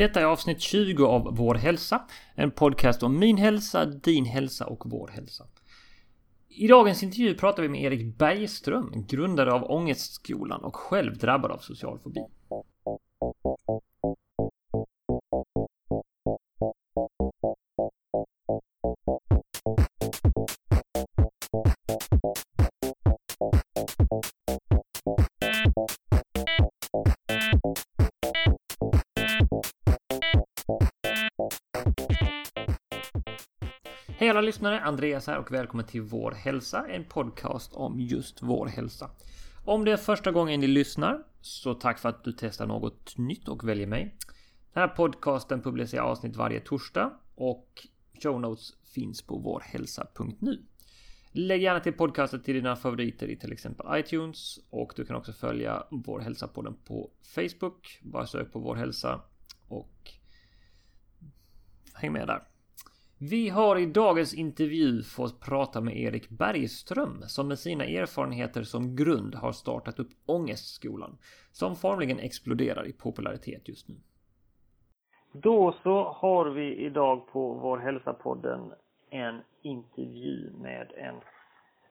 Detta är avsnitt 20 av Vår hälsa. En podcast om min hälsa, din hälsa och vår hälsa. I dagens intervju pratar vi med Erik Bergström, grundare av Ångestskolan och själv drabbad av social fobi. Lyssnare! Andreas här och välkommen till Vår Hälsa, en podcast om just vår hälsa. Om det är första gången ni lyssnar, så tack för att du testar något nytt och väljer mig. Den här podcasten publicerar avsnitt varje torsdag och show notes finns på vårhälsa.nu. Lägg gärna till podcasten till dina favoriter i till exempel iTunes och du kan också följa Vår Hälsa-podden på Facebook. Bara sök på Vår Hälsa och häng med där. Vi har i dagens intervju fått prata med Erik Bergström som med sina erfarenheter som grund har startat upp Ångestskolan som formligen exploderar i popularitet just nu. Då så har vi idag på Vår Hälsa-podden en intervju med en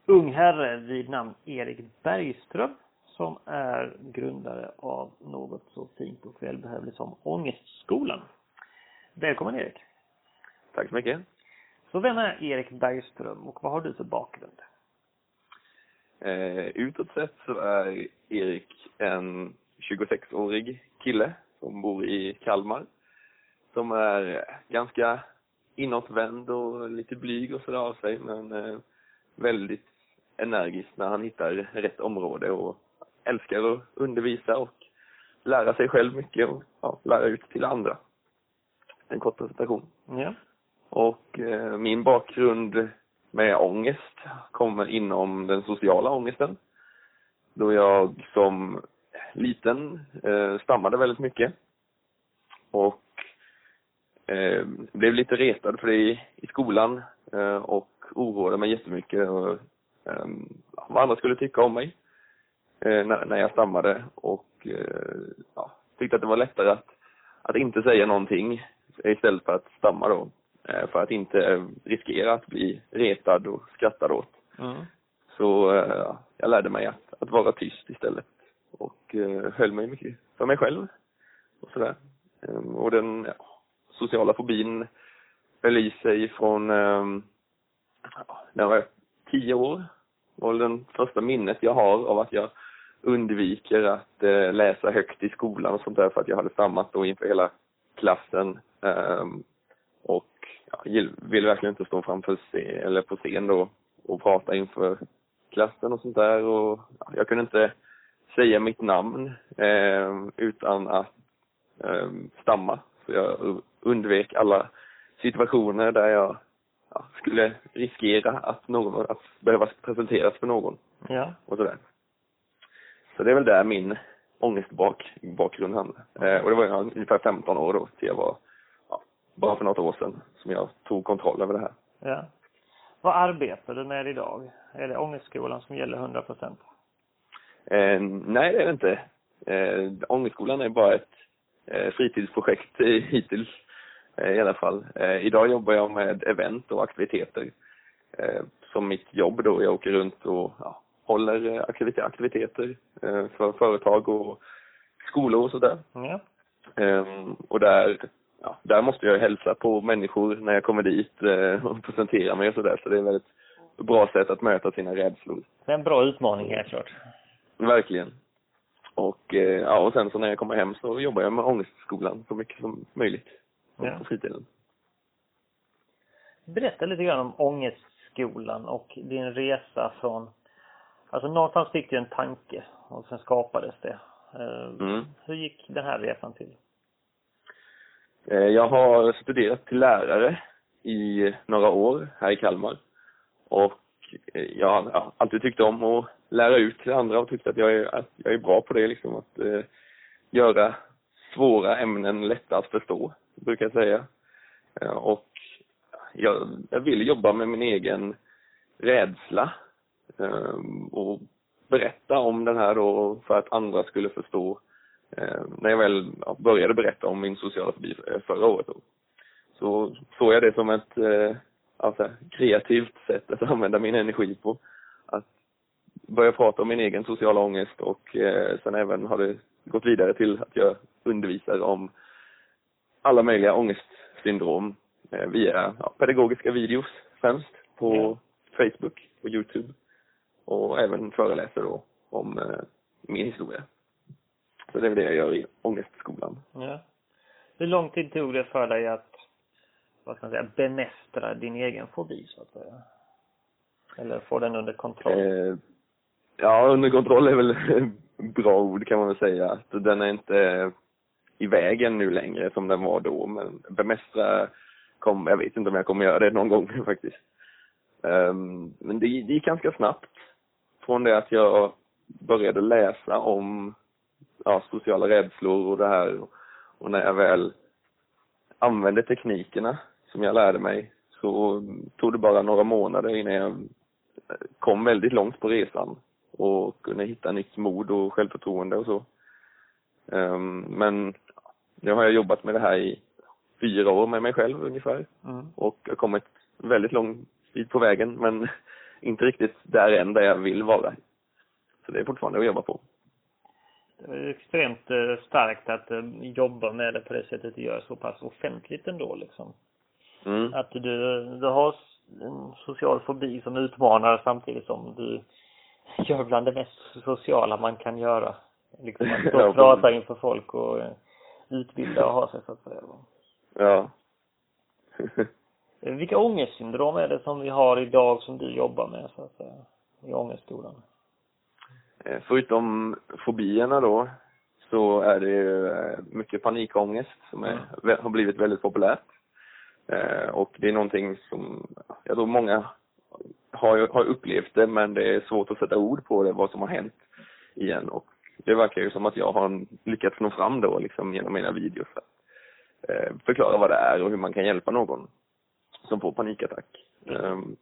ung herre vid namn Erik Bergström som är grundare av något så fint och välbehövligt som Ångestskolan. Välkommen Erik! Tack så mycket. Så vem är Erik Bergström och vad har du för bakgrund? Eh, utåt sett så är Erik en 26-årig kille som bor i Kalmar. Som är ganska inåtvänd och lite blyg och sådär av sig men eh, väldigt energisk när han hittar rätt område och älskar att undervisa och lära sig själv mycket och ja, lära ut till andra. En kort presentation. Ja. Och eh, min bakgrund med ångest kommer inom den sociala ångesten. Då jag som liten eh, stammade väldigt mycket. Och eh, blev lite retad för det i, i skolan eh, och oroade mig jättemycket och, eh, vad andra skulle tycka om mig eh, när, när jag stammade och eh, ja, tyckte att det var lättare att, att inte säga någonting istället för att stamma då. Eh, för att inte riskera att bli retad och skrattad åt. Mm. Så eh, jag lärde mig att, att vara tyst istället och eh, höll mig mycket för mig själv och sådär. Ehm, och den ja, sociala fobin höll i sig från um, när jag var tio år. var den första minnet jag har av att jag undviker att uh, läsa högt i skolan och sånt där för att jag hade stammat då inför hela klassen. Um, och jag vill verkligen inte stå framför scen, eller på scen då och prata inför klassen och sånt där och jag kunde inte säga mitt namn eh, utan att eh, stamma. Så jag undvek alla situationer där jag ja, skulle riskera att någon, att behöva presenteras för någon. Ja. Och sådär. Så det är väl där min ångestbakgrund hamnade. Eh, och det var jag ungefär 15 år då till jag var bara för något år sedan som jag tog kontroll över det här. Ja. Vad arbetar du med idag? Är det Ångestskolan som gäller 100 procent? Eh, nej, det är det inte. Eh, Ångestskolan är bara ett eh, fritidsprojekt hittills eh, i alla fall. Eh, idag jobbar jag med event och aktiviteter. Eh, som mitt jobb då. Jag åker runt och ja, håller aktiviteter, aktiviteter eh, för företag och skolor och sådär. Ehm, och där ja, där måste jag hälsa på människor när jag kommer dit eh, och presentera mig och sådär. Så det är ett väldigt bra sätt att möta sina rädslor. Det är en bra utmaning helt klart. Verkligen. Och, eh, ja, och sen så när jag kommer hem så jobbar jag med ångestskolan så mycket som möjligt ja. på fritiden. Berätta lite grann om ångestskolan och din resa från, alltså någonstans fick du en tanke och sen skapades det. Eh, mm. Hur gick den här resan till? Eh, jag har studerat till lärare i några år här i Kalmar. Och eh, jag har alltid tyckt om att lära ut till andra och tyckt att jag är, att jag är bra på det liksom. Att eh, göra svåra ämnen lätta att förstå, brukar jag säga. Eh, och jag, jag vill jobba med min egen rädsla eh, och berätta om den här då för att andra skulle förstå eh, när jag väl ja, började berätta om min sociala fobi eh, förra året då, så såg jag det som ett eh, alltså, kreativt sätt att använda min energi på. Att börja prata om min egen sociala ångest och eh, sen även har det gått vidare till att jag undervisar om alla möjliga ångestsyndrom eh, via ja, pedagogiska videos främst på ja. Facebook och Youtube och även föreläser då om eh, min historia. Så det är det jag gör i ångestskolan. Ja. Hur lång tid tog det för dig att, vad ska man säga, bemästra din egen fobi så att säga? Eller få den under kontroll? Eh, ja, under kontroll är väl bra ord kan man väl säga. Att den är inte i vägen nu längre som den var då, men bemästra kom, jag vet inte om jag kommer göra det någon gång faktiskt. Um, men det, det gick ganska snabbt från det att jag började läsa om ja, sociala rädslor och det här och när jag väl använde teknikerna som jag lärde mig så tog det bara några månader innan jag kom väldigt långt på resan och kunde hitta nytt mod och självförtroende och så. Um, men nu har jag jobbat med det här i fyra år med mig själv ungefär mm. och har kommit väldigt lång bit på vägen men inte riktigt där än där jag vill vara. Så det är fortfarande att jobba på. Extremt eh, starkt att eh, jobba med det på det sättet du gör så pass offentligt ändå liksom. Mm. Att du, du har en social fobi som utmanar samtidigt som du gör bland det mest sociala man kan göra. Liksom att stå och prata inför folk och eh, utbilda och ha sig så att säga. Ja. Vilka ångestsyndrom är det som vi har idag som du jobbar med så att säga i ångestskolan? Eh, förutom fobierna då så är det ju eh, mycket panikångest som är, mm. har blivit väldigt populärt. Eh, och det är någonting som jag tror många har, har upplevt det men det är svårt att sätta ord på det, vad som har hänt igen. Och det verkar ju som att jag har lyckats nå fram då liksom genom mina videos. Att, förklara vad det är och hur man kan hjälpa någon som får panikattack. Um,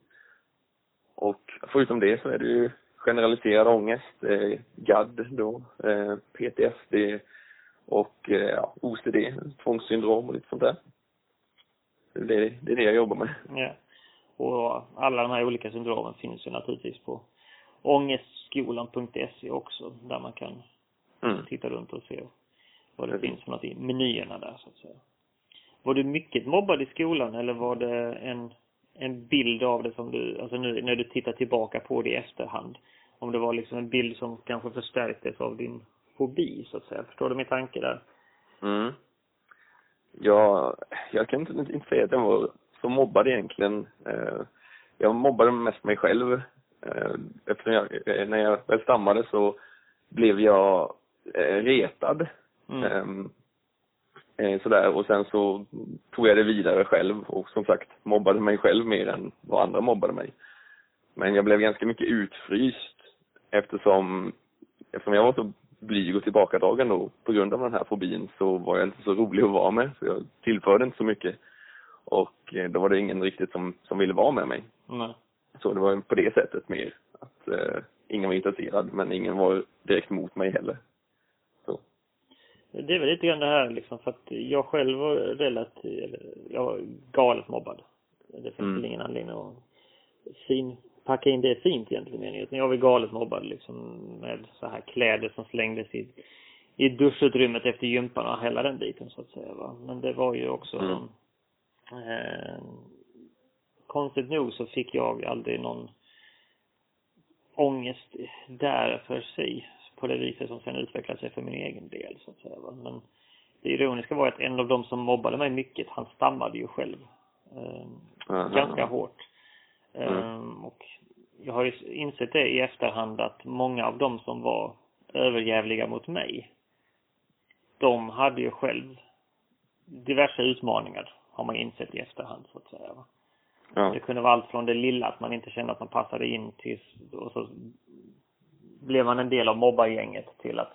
och förutom det så är det ju generaliserad ångest, eh, GAD då, eh, PTSD och eh, OCD, tvångssyndrom och lite sånt där. Det, det är det jag jobbar med. Ja. Och alla de här olika syndromen finns ju naturligtvis på ångestskolan.se också, där man kan mm. titta runt och se vad det mm. finns för något i menyerna där så att säga. Var du mycket mobbad i skolan eller var det en, en bild av det som du, alltså nu när du tittar tillbaka på det i efterhand? Om det var liksom en bild som kanske förstärktes av din fobi så att säga. Förstår du min tanke där? Mm. Ja, jag kan inte, inte säga att jag var så mobbad egentligen. Eh, jag mobbade mest mig själv. Eh, eftersom jag, eh, när jag väl stammade så blev jag retad. Mm. Eh, sådär och sen så tog jag det vidare själv och som sagt mobbade mig själv mer än vad andra mobbade mig. Men jag blev ganska mycket utfryst eftersom, eftersom jag var så blyg och tillbakadragen då på grund av den här fobin så var jag inte så rolig att vara med så jag tillförde inte så mycket. Och eh, då var det ingen riktigt som, som ville vara med mig. Mm. Så det var på det sättet mer att eh, ingen var intresserad men ingen var direkt mot mig heller. Det är väl lite grann det här liksom för att jag själv var relativt, jag var galet mobbad. Det finns mm. ingen anledning att fin, packa in det fint egentligen meningen. Jag var galet mobbad liksom med så här kläder som slängdes i, i duschutrymmet efter gympan och hela den biten så att säga va. Men det var ju också mm. eh, konstigt nog så fick jag aldrig någon ångest där för sig på det viset som sen utvecklade sig för min egen del så att säga. Men det ironiska var att en av de som mobbade mig mycket, han stammade ju själv. Eh, ganska hårt. Eh, och jag har ju insett det i efterhand att många av dem som var överjävliga mot mig, de hade ju själv diverse utmaningar, har man insett i efterhand så att säga. Ja. Det kunde vara allt från det lilla att man inte kände att man passade in till och så blev man en del av mobbargänget till att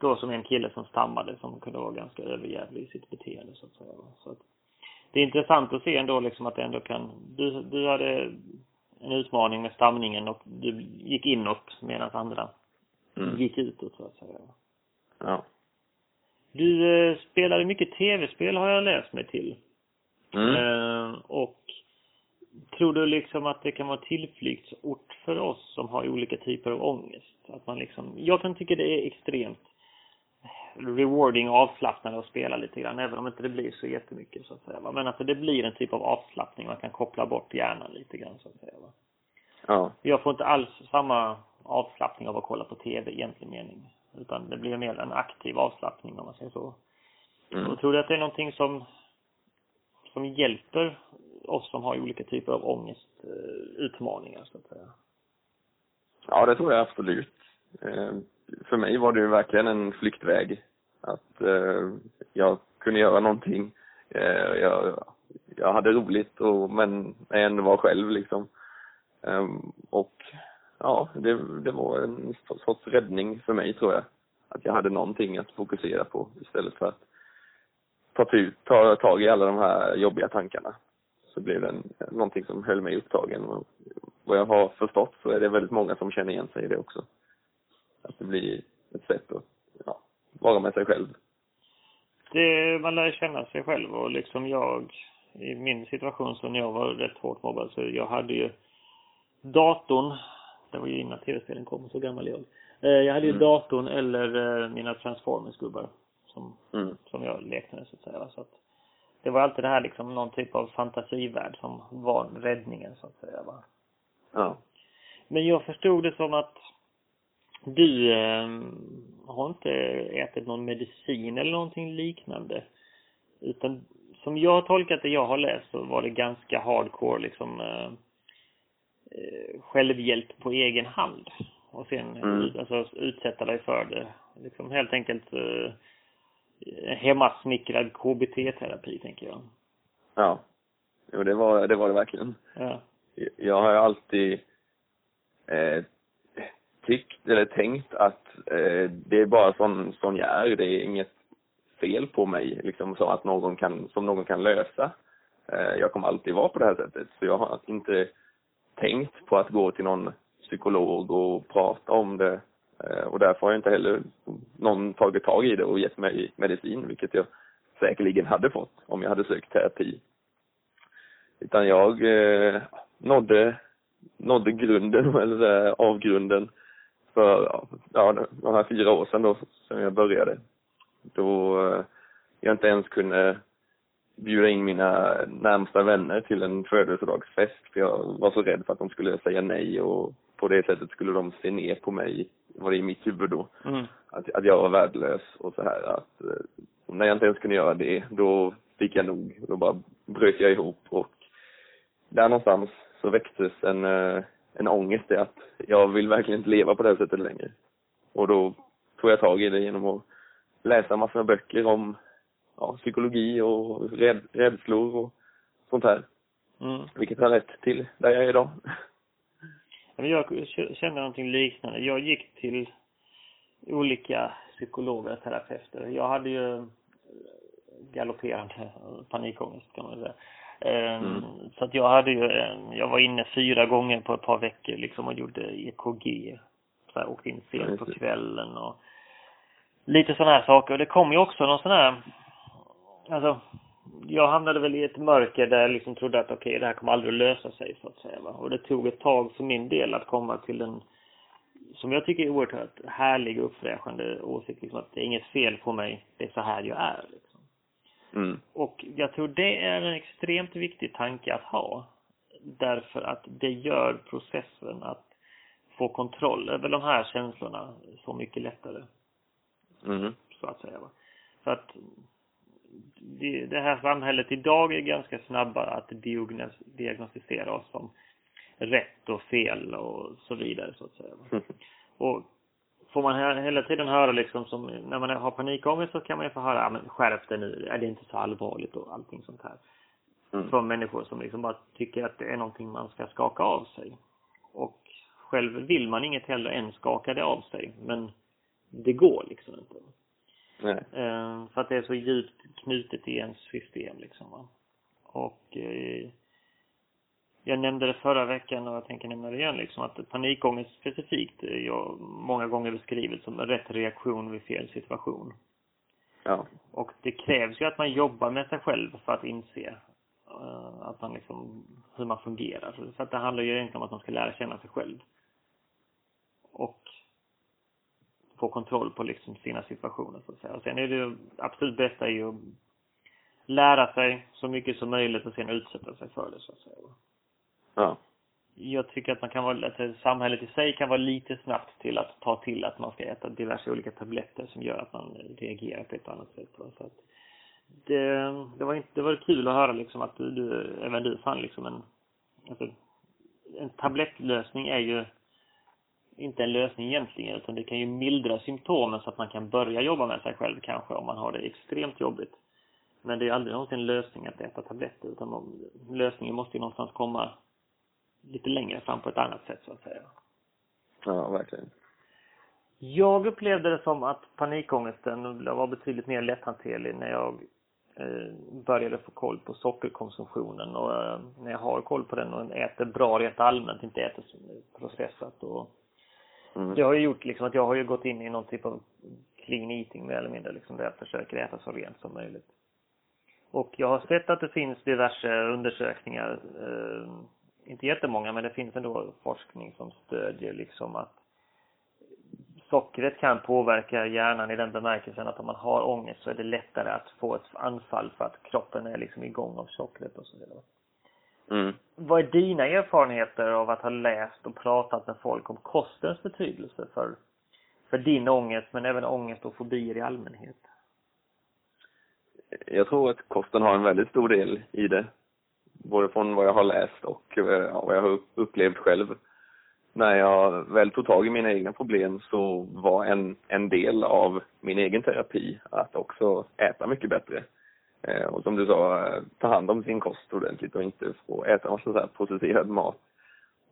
då som en kille som stammade som kunde vara ganska överjävlig i sitt beteende så att säga. Så att det är intressant att se ändå liksom att det ändå kan, du, du hade en utmaning med stamningen och du gick inåt medan andra mm. gick utåt så att säga. Ja. Du eh, spelade mycket tv-spel har jag läst mig till. Mm. Eh, och tror du liksom att det kan vara tillflyktsort för oss som har olika typer av ångest? Att man liksom, jag kan tycka det är extremt rewarding och avslappnande att spela lite grann, även om inte det blir så jättemycket så att säga. Va? Men att det blir en typ av avslappning, man kan koppla bort hjärnan lite grann så att säga. Va? Ja. Jag får inte alls samma avslappning av att kolla på tv i egentlig mening. Utan det blir mer en aktiv avslappning om man säger så. Mm. Och tror du att det är någonting som, som hjälper oss som har olika typer av ångestutmaningar eh, så att säga? Ja, det tror jag absolut. Eh, för mig var det ju verkligen en flyktväg. Att eh, jag kunde göra någonting. Jag, jag hade roligt och, men jag ändå var själv liksom. Ehm, och ja, det, det var en sorts räddning för mig tror jag. Att jag hade någonting att fokusera på istället för att ta, ta tag i alla de här jobbiga tankarna. Så blev det en, någonting som höll mig upptagen. Och vad jag har förstått så är det väldigt många som känner igen sig i det också. Att det blir ett sätt att ja, vara med sig själv. Det, man lär känna sig själv och liksom jag, i min situation så när jag var rätt hårt mobbad så jag hade ju datorn, det var ju innan tv-spelen kom, så gammal jag. Eh, Jag hade ju Mm. datorn eller eh, mina Transformers-gubbar som, Mm. som jag lekte med så att säga. Så att det var alltid det här liksom någon typ av fantasivärld som var räddningen så att säga va. Ja. Men jag förstod det som att du eh, har inte ätit någon medicin eller någonting liknande. Utan som jag har tolkat det jag har läst så var det ganska hardcore liksom eh, eh, självhjälp på egen hand. Och sen Mm. alltså, utsätta dig för det. Liksom helt enkelt eh, hemmasnickrad KBT-terapi tänker jag. Ja. Jo, det var det, var det verkligen. Ja. Jag har alltid eh, tyckt eller tänkt att eh, det är bara sån, sån jag är. Det är inget fel på mig liksom så att någon kan, som någon kan lösa. Eh, jag kommer alltid vara på det här sättet. Så jag har inte tänkt på att gå till någon psykolog och prata om det. Eh, och därför har jag inte heller någon tagit tag i det och gett mig medicin, vilket jag säkerligen hade fått om jag hade sökt terapi. Utan jag eh, nådde, nådde grunden, eller avgrunden för ja, ja, de här fyra år sedan då, som jag började. Då eh, jag inte ens kunde bjuda in mina närmsta vänner till en födelsedagsfest för jag var så rädd för att de skulle säga nej och på det sättet skulle de se ner på mig, var det i mitt huvud då, Mm. att, att jag var värdelös och så här att eh, när jag inte ens kunde göra det, då fick jag nog. Då bara bröt jag ihop och där någonstans så väcktes en, eh, en ångest i att jag vill verkligen inte leva på det här sättet längre. Och då tog jag tag i det genom att läsa massor med böcker om ja, psykologi och räd, rädslor och sånt här. Mm. Vilket har lett till där jag är idag. Jag kände någonting liknande. Jag gick till olika psykologer och terapeuter. Jag hade ju eh, galopperande panikångest kan man säga. Ehm, Mm. Så att jag hade ju, en- jag var inne fyra gånger på ett par veckor liksom och gjorde EKG. Så här, åkte in sent på kvällen och lite sådana här saker. Och det kom ju också någon sån här, alltså jag hamnade väl i ett mörker där jag liksom trodde att okej, det här kommer aldrig att lösa sig så att säga. Va? Och det tog ett tag för min del att komma till en, som jag tycker är oerhört härlig och uppfräschande åsikt. Liksom att det är inget fel på mig, det är så här jag är. Liksom. Mm. Och jag tror det är en extremt viktig tanke att ha. Därför att det gör processen att få kontroll över de här känslorna så mycket lättare Mm. så att säga. Va? För att det, det här samhället idag är ganska snabba att diagnos, diagnostisera oss som rätt och fel och så vidare så att säga. Va? Och får man he- hela tiden höra liksom som när man har panikångest så kan man ju få höra, ja, men skärp dig nu, är det inte så allvarligt och allting sånt här. Mm. Från människor som liksom bara tycker att det är någonting man ska skaka av sig. Och själv vill man inget heller än skaka det av sig, men det går liksom inte. Nej. Eh, för att det är så djupt knutet i ens system liksom va. Och eh, jag nämnde det förra veckan och jag tänker nämna det igen liksom att panikångest specifikt är jag många gånger beskrivet som en rätt reaktion vid fel situation. Ja. Och det krävs ju att man jobbar med sig själv för att inse uh, att man liksom, hur man fungerar. Så att det handlar ju egentligen om att man ska lära känna sig själv. Och få kontroll på liksom sina situationer så att säga. Och sen är det ju absolut bästa är ju att lära sig så mycket som möjligt och sen utsätta sig för det så att säga. Ja. Jag tycker att man kan vara, att samhället i sig kan vara lite snabbt till att ta till att man ska äta diverse olika tabletter som gör att man reagerar på ett annat sätt. Så att det, det var inte, det var kul att höra liksom att du, du även du fann liksom en, alltså, en tablettlösning är ju inte en lösning egentligen utan det kan ju mildra symptomen så att man kan börja jobba med sig själv kanske om man har det extremt jobbigt. Men det är aldrig någonsin en lösning att äta tabletter utan lösningen måste ju någonstans komma lite längre fram på ett annat sätt så att säga. Ja, verkligen. Jag upplevde det som att panikångesten var betydligt mer lätthanterlig när jag eh, började få koll på sockerkonsumtionen och eh, när jag har koll på den och äter bra rent allmänt, inte äter processat och mm. det har ju gjort liksom att jag har ju gått in i någon typ av clean eating mer eller mindre liksom där jag försöker äta så rent som möjligt. Och jag har sett att det finns diverse undersökningar eh, inte jättemånga, men det finns ändå forskning som stödjer liksom att sockret kan påverka hjärnan i den bemärkelsen att om man har ångest så är det lättare att få ett anfall för att kroppen är liksom igång av sockret och så vidare. Mm. Vad är dina erfarenheter av att ha läst och pratat med folk om kostens betydelse för, för din ångest men även ångest och fobier i allmänhet? Jag tror att kosten har en väldigt stor del i det både från vad jag har läst och eh, vad jag har upplevt själv. När jag väl tog tag i mina egna problem så var en, en del av min egen terapi att också äta mycket bättre. Eh, och som du sa, eh, ta hand om sin kost ordentligt och inte få äta massa så här processerad mat.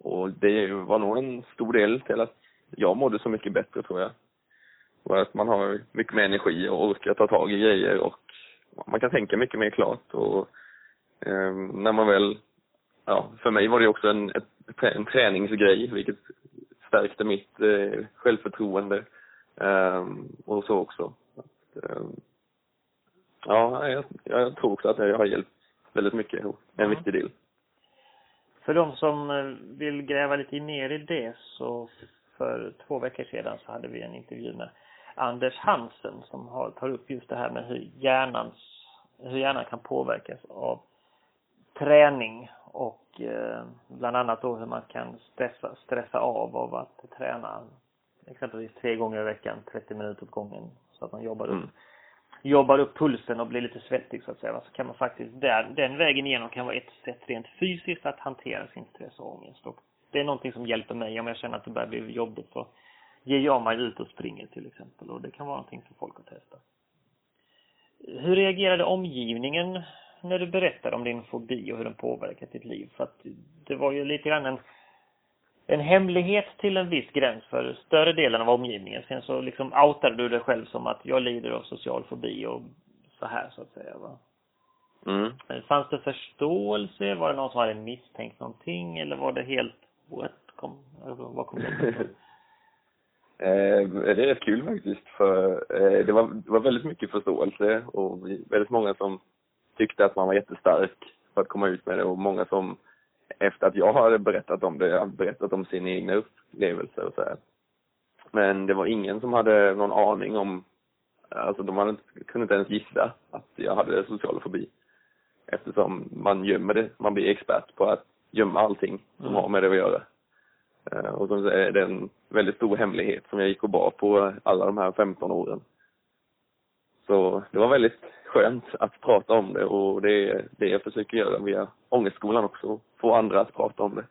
Och det var nog en stor del till att jag mådde så mycket bättre tror jag. Och att man har mycket mer energi och orkar ta tag i grejer och man kan tänka mycket mer klart och eh, när man väl, ja, för mig var det också en, ett, en träningsgrej, vilket stärkte mitt eh, självförtroende eh, och så också. Att, eh, ja, jag, jag tror också att det har hjälpt väldigt mycket, en mm. viktig del. För de som eh, vill gräva lite mer i det så för två veckor sedan så hade vi en intervju med Anders Hansen som har, tar upp just det här med hur hjärnans, hur hjärnan kan påverkas av träning och eh, bland annat då hur man kan stressa, stressa av av att träna exempelvis tre gånger i veckan, 30 minuter åt gången så att man jobbar upp mm jobbar upp pulsen och blir lite svettig så att säga. Så kan man faktiskt, där, den vägen igenom kan vara ett sätt rent fysiskt att hantera sin stress och ångest. Och det är någonting som hjälper mig om jag känner att det börjar bli jobbigt så ger jag mig ut och springer till exempel och det kan vara någonting för folk att testa. Hur reagerade omgivningen när du berättade om din fobi och hur den påverkat ditt liv? För att det var ju lite grann en, en hemlighet till en viss gräns för större delen av omgivningen. Sen så liksom outade du dig själv som att jag lider av social fobi och så här så att säga va? Mm. Fanns det förståelse? Var det någon som hade misstänkt någonting? Eller var det helt, what? Kom, vad kom det Eh, det är rätt kul faktiskt för eh, det, var, det var väldigt mycket förståelse och väldigt många som tyckte att man var jättestark för att komma ut med det och många som efter att jag hade berättat om det, berättat om sina egna upplevelser och så här. Men det var ingen som hade någon aning om, alltså de hade, kunde inte ens gissa att jag hade social fobi. Eftersom man gömmer det, man blir expert på att gömma allting som mm. har med det att göra. Eh, och som är det en väldigt stor hemlighet som jag gick och bar på alla de här 15 åren. Så det var väldigt skönt att prata om det och det är det jag försöker göra via Ångestskolan också, få andra att prata om det.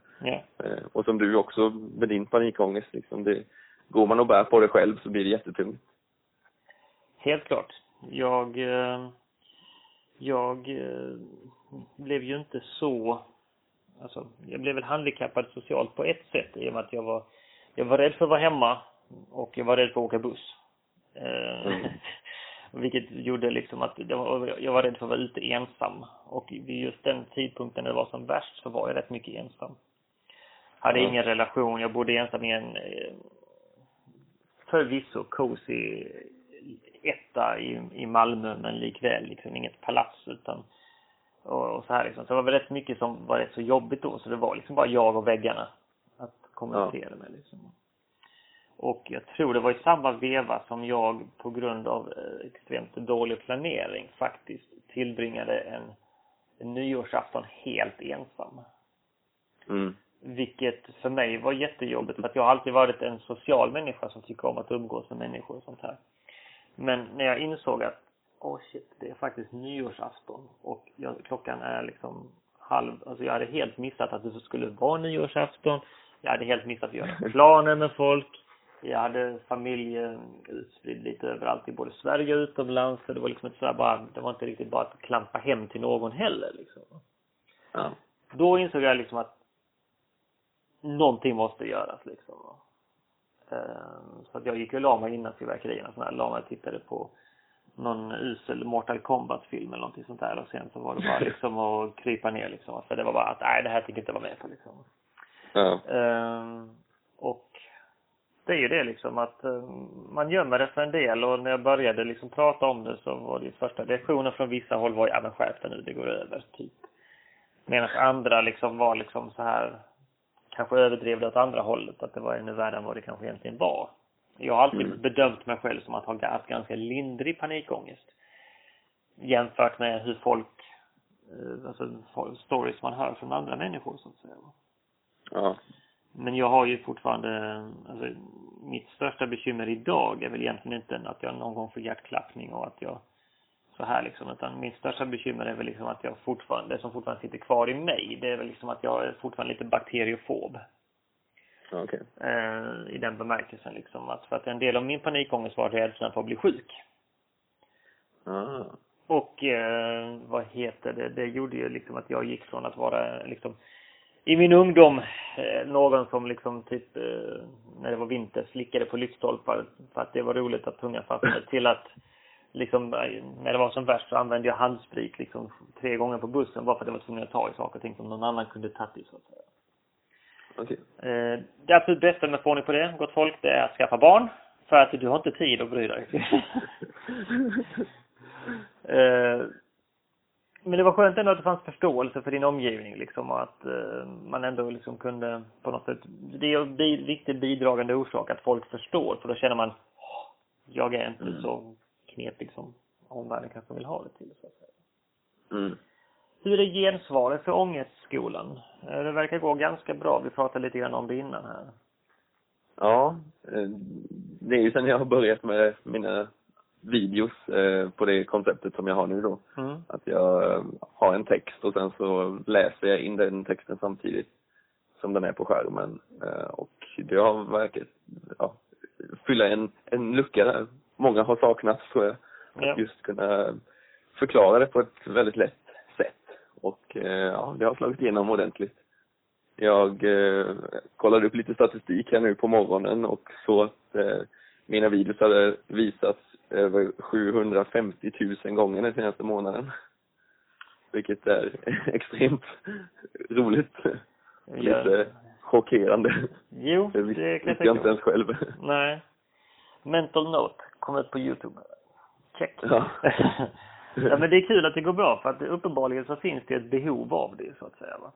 Eh, och som du också med din panikångest liksom, det, går man och bär på det själv så blir det jättetungt. Helt klart. Jag, eh, jag blev ju inte så alltså, jag blev väl handikappad socialt på ett sätt i och med att jag var, jag var rädd för att vara hemma och jag var rädd för att åka buss. Eh, mm. vilket gjorde liksom att jag var, jag var rädd för att vara ute ensam. Och vid just den tidpunkten när det var som värst så var jag rätt mycket ensam. Hade mm. ingen relation, jag bodde ensam i en eh, förvisso cozy etta i, i Malmö men likväl liksom inget palats utan och, och så här liksom. Så det var väl rätt mycket som var rätt så jobbigt då så det var liksom bara jag och väggarna att kommunicera ja. med liksom. Och jag tror det var i samma veva som jag på grund av eh, extremt dålig planering faktiskt tillbringade en, en nyårsafton helt ensam. Mm. Vilket för mig var jättejobbigt för att jag har alltid varit en social människa som tycker om att umgås med människor och sånt här. Men när jag insåg att åh oh shit, det är faktiskt nyårsafton och jag, klockan är liksom halv, alltså jag hade helt missat att det skulle vara nyårsafton. Jag hade helt missat att göra planer med folk. Jag hade familjen utspridd lite överallt i både Sverige och utomlands. Så det var liksom inte sådär bara, det var inte riktigt bara att klampa hem till någon heller liksom. Ja. Då insåg jag liksom att någonting måste göras liksom. Ehm, så att jag gick och la mig innan fyrverkerierna här, la mig och tittade på någon usel Mortal Kombat-film eller någonting sånt där och sen så var det bara liksom att krypa ner liksom. För det var bara att nej, det här tänker jag inte vara med på liksom. Ja. Och det är ju det liksom att um, man gömmer det för en del och när jag började liksom prata om det så var det ju första reaktionen från vissa håll var ja men skärp nu, det går över, typ. Medan andra liksom var liksom så här kanske överdrev det åt andra hållet, att det var ännu värre än vad det kanske egentligen var. Jag har alltid mm. bedömt mig själv som att ha haft ganska lindrig panikångest. Jämfört med hur folk, eh, alltså stories man hör från andra människor så att säga. Ja. Men jag har ju fortfarande, alltså mitt största bekymmer idag är väl egentligen inte att jag någon gång får hjärtklappning och att jag så här liksom, utan min största bekymmer är väl liksom att jag fortfarande, det som fortfarande sitter kvar i mig, det är väl liksom att jag är fortfarande lite bakteriofob. Okay. Eh, I den bemärkelsen liksom, att för att en del av min panikångest var rädslan för att bli sjuk. Ah. Och eh, vad heter det, det gjorde ju liksom att jag gick från att vara liksom i min ungdom eh, någon som liksom typ eh, när det var vinter slickade på lyktstolpar för att det var roligt att tunga fastnade till att liksom när det var som värst så använde jag handsprit liksom tre gånger på bussen bara för att jag var tvungen att ta i saker och ting som någon annan kunde tagit i så att säga. Okay. Eh, det absolut bästa med att få ordning på det, gott folk, det är att skaffa barn. För att du har inte tid att bry dig. men det var skönt ändå att det fanns förståelse för din omgivning liksom och att eh, man ändå liksom kunde på något sätt, det är en viktig bidragande orsak att folk förstår för då känner man, jag är inte mm. så knepig som omvärlden kanske vill ha det till så att säga. Mm. Hur är gensvaret för ångestskolan? Eh, det verkar gå ganska bra. Vi pratade lite grann om det innan här. Ja, eh, det är ju sen jag har börjat med mina videos eh, på det konceptet som jag har nu då. Mm. Att jag har en text och sen så läser jag in den texten samtidigt som den är på skärmen. Och det har verkat, ja, fylla en, en lucka där. Många har saknat tror jag. Ja. Att just kunna förklara det på ett väldigt lätt och eh, ja, det har slagit igenom ordentligt. Jag eh, kollade upp lite statistik här nu på morgonen och så att eh, mina videos hade visats över 750 000 gånger den senaste månaden. Vilket är extremt roligt. Ja. Lite chockerande. Jo, det, det kan jag inte ens själv. Nej. Mental Note kom ut på Youtube. Check. Ja. ja men det är kul att det går bra för att uppenbarligen så finns det ett behov av det så att säga va.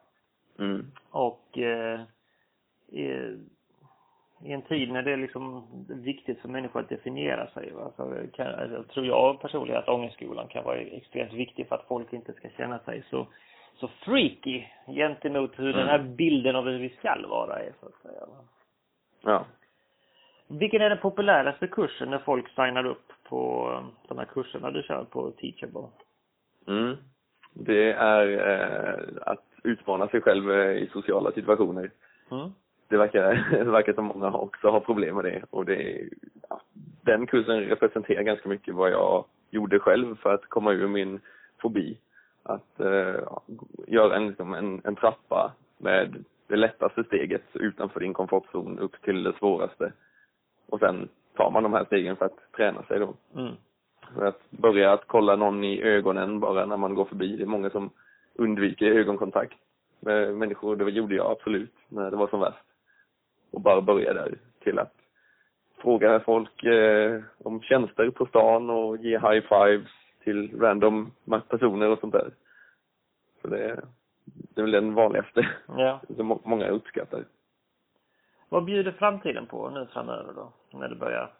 Mm. Och eh, i, i en tid när det är liksom viktigt för människor att definiera sig va? så kan, alltså, tror jag personligen att ångestskolan kan vara extremt viktig för att folk inte ska känna sig så så freaky gentemot hur mm. den här bilden av hur vi skall vara är så att säga. Va? Ja. Vilken är den populäraste kursen när folk signar upp på de här kurserna du kör på Teachable? Mm. Det är eh, att utmana sig själv eh, i sociala situationer. Mm. Det verkar, det verkar som många också har problem med det och det ja, den kursen representerar ganska mycket vad jag gjorde själv för att komma ur min fobi. Att eh, göra en, liksom en, en trappa med det lättaste steget utanför din komfortzon upp till det svåraste och sen tar man de här stegen för att träna sig då. Mm. För att börja att kolla någon i ögonen bara när man går förbi. Det är många som undviker ögonkontakt med människor. Det gjorde jag absolut när det var som värst. Och bara börja där till att fråga folk eh, om tjänster på stan och ge high fives till random personer och sånt där. Så det, det är väl den vanligaste, Ja. som många uppskattar. Vad bjuder framtiden på nu framöver då? När det börjar?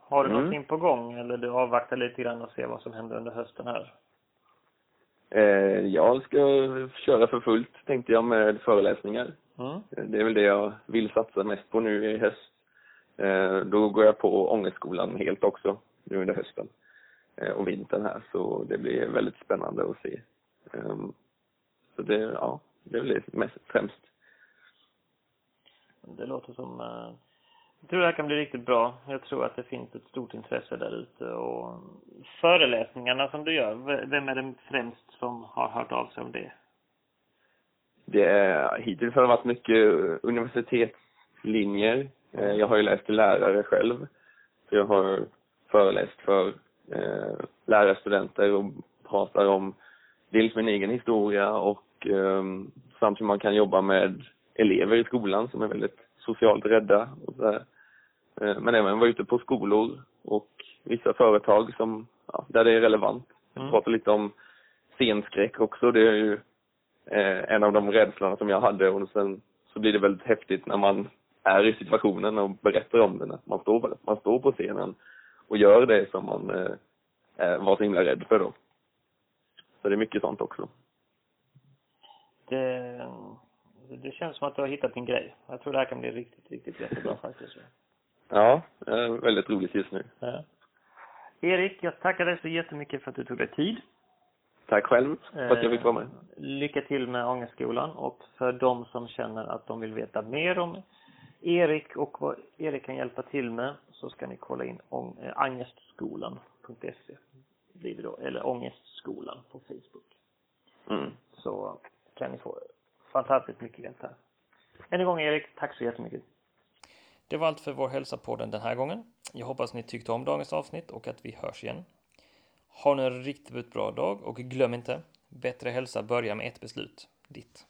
Har du Mm. någonting på gång eller du avvaktar lite grann och ser vad som händer under hösten här? Eh, jag ska köra för fullt, tänkte jag, med föreläsningar. Mm. Det är väl det jag vill satsa mest på nu i höst. Eh, då går jag på Ångestskolan helt också, nu under hösten eh, och vintern här, så det blir väldigt spännande att se. Ehm, så det, ja, det är väl det mest, främst. Det låter som... eh, Jag tror det här kan bli riktigt bra. Jag tror att det finns ett stort intresse där ute och föreläsningarna som du gör, vem är det främst som har hört av sig om det? Det är, hittills har det varit mycket universitetslinjer. Eh, Jag har ju läst till lärare själv. Så jag har föreläst för eh, lärarstudenter och pratar om dels min egen historia och eh, samt hur man kan jobba med elever i skolan som är väldigt socialt rädda och så. Eh, Men även vara ute på skolor och vissa företag som, ja, där det är relevant. Mm. Prata lite om scenskräck också. Det är ju eh, en av de rädslorna som jag hade och sen så blir det väldigt häftigt när man är i situationen och berättar om den. Att man står, man står på scenen och gör det som man eh, eh, var så himla rädd för då. Så det är mycket sånt också. det? Det känns som att du har hittat din grej. Jag tror det här kan bli riktigt, riktigt jättebra faktiskt. Ja, eh, väldigt roligt just nu. Ja. Erik, jag tackar dig så jättemycket för att du tog dig tid. Tack själv för att jag fick vara med. Eh, Lycka till med Ångestskolan och för de som känner att de vill veta mer om Erik och vad Erik kan hjälpa till med så ska ni kolla in eh, angestskolan.se blir det då, eller Ångestskolan på Facebook. Mm. Så kan ni få fantastiskt mycket hjälp här. Än en gång Erik, tack så jättemycket. Det var allt för Vår Hälsa-podden den här gången. Jag hoppas ni tyckte om dagens avsnitt och att vi hörs igen. Ha nu en riktigt bra dag och glöm inte, bättre hälsa börjar med ett beslut. Ditt.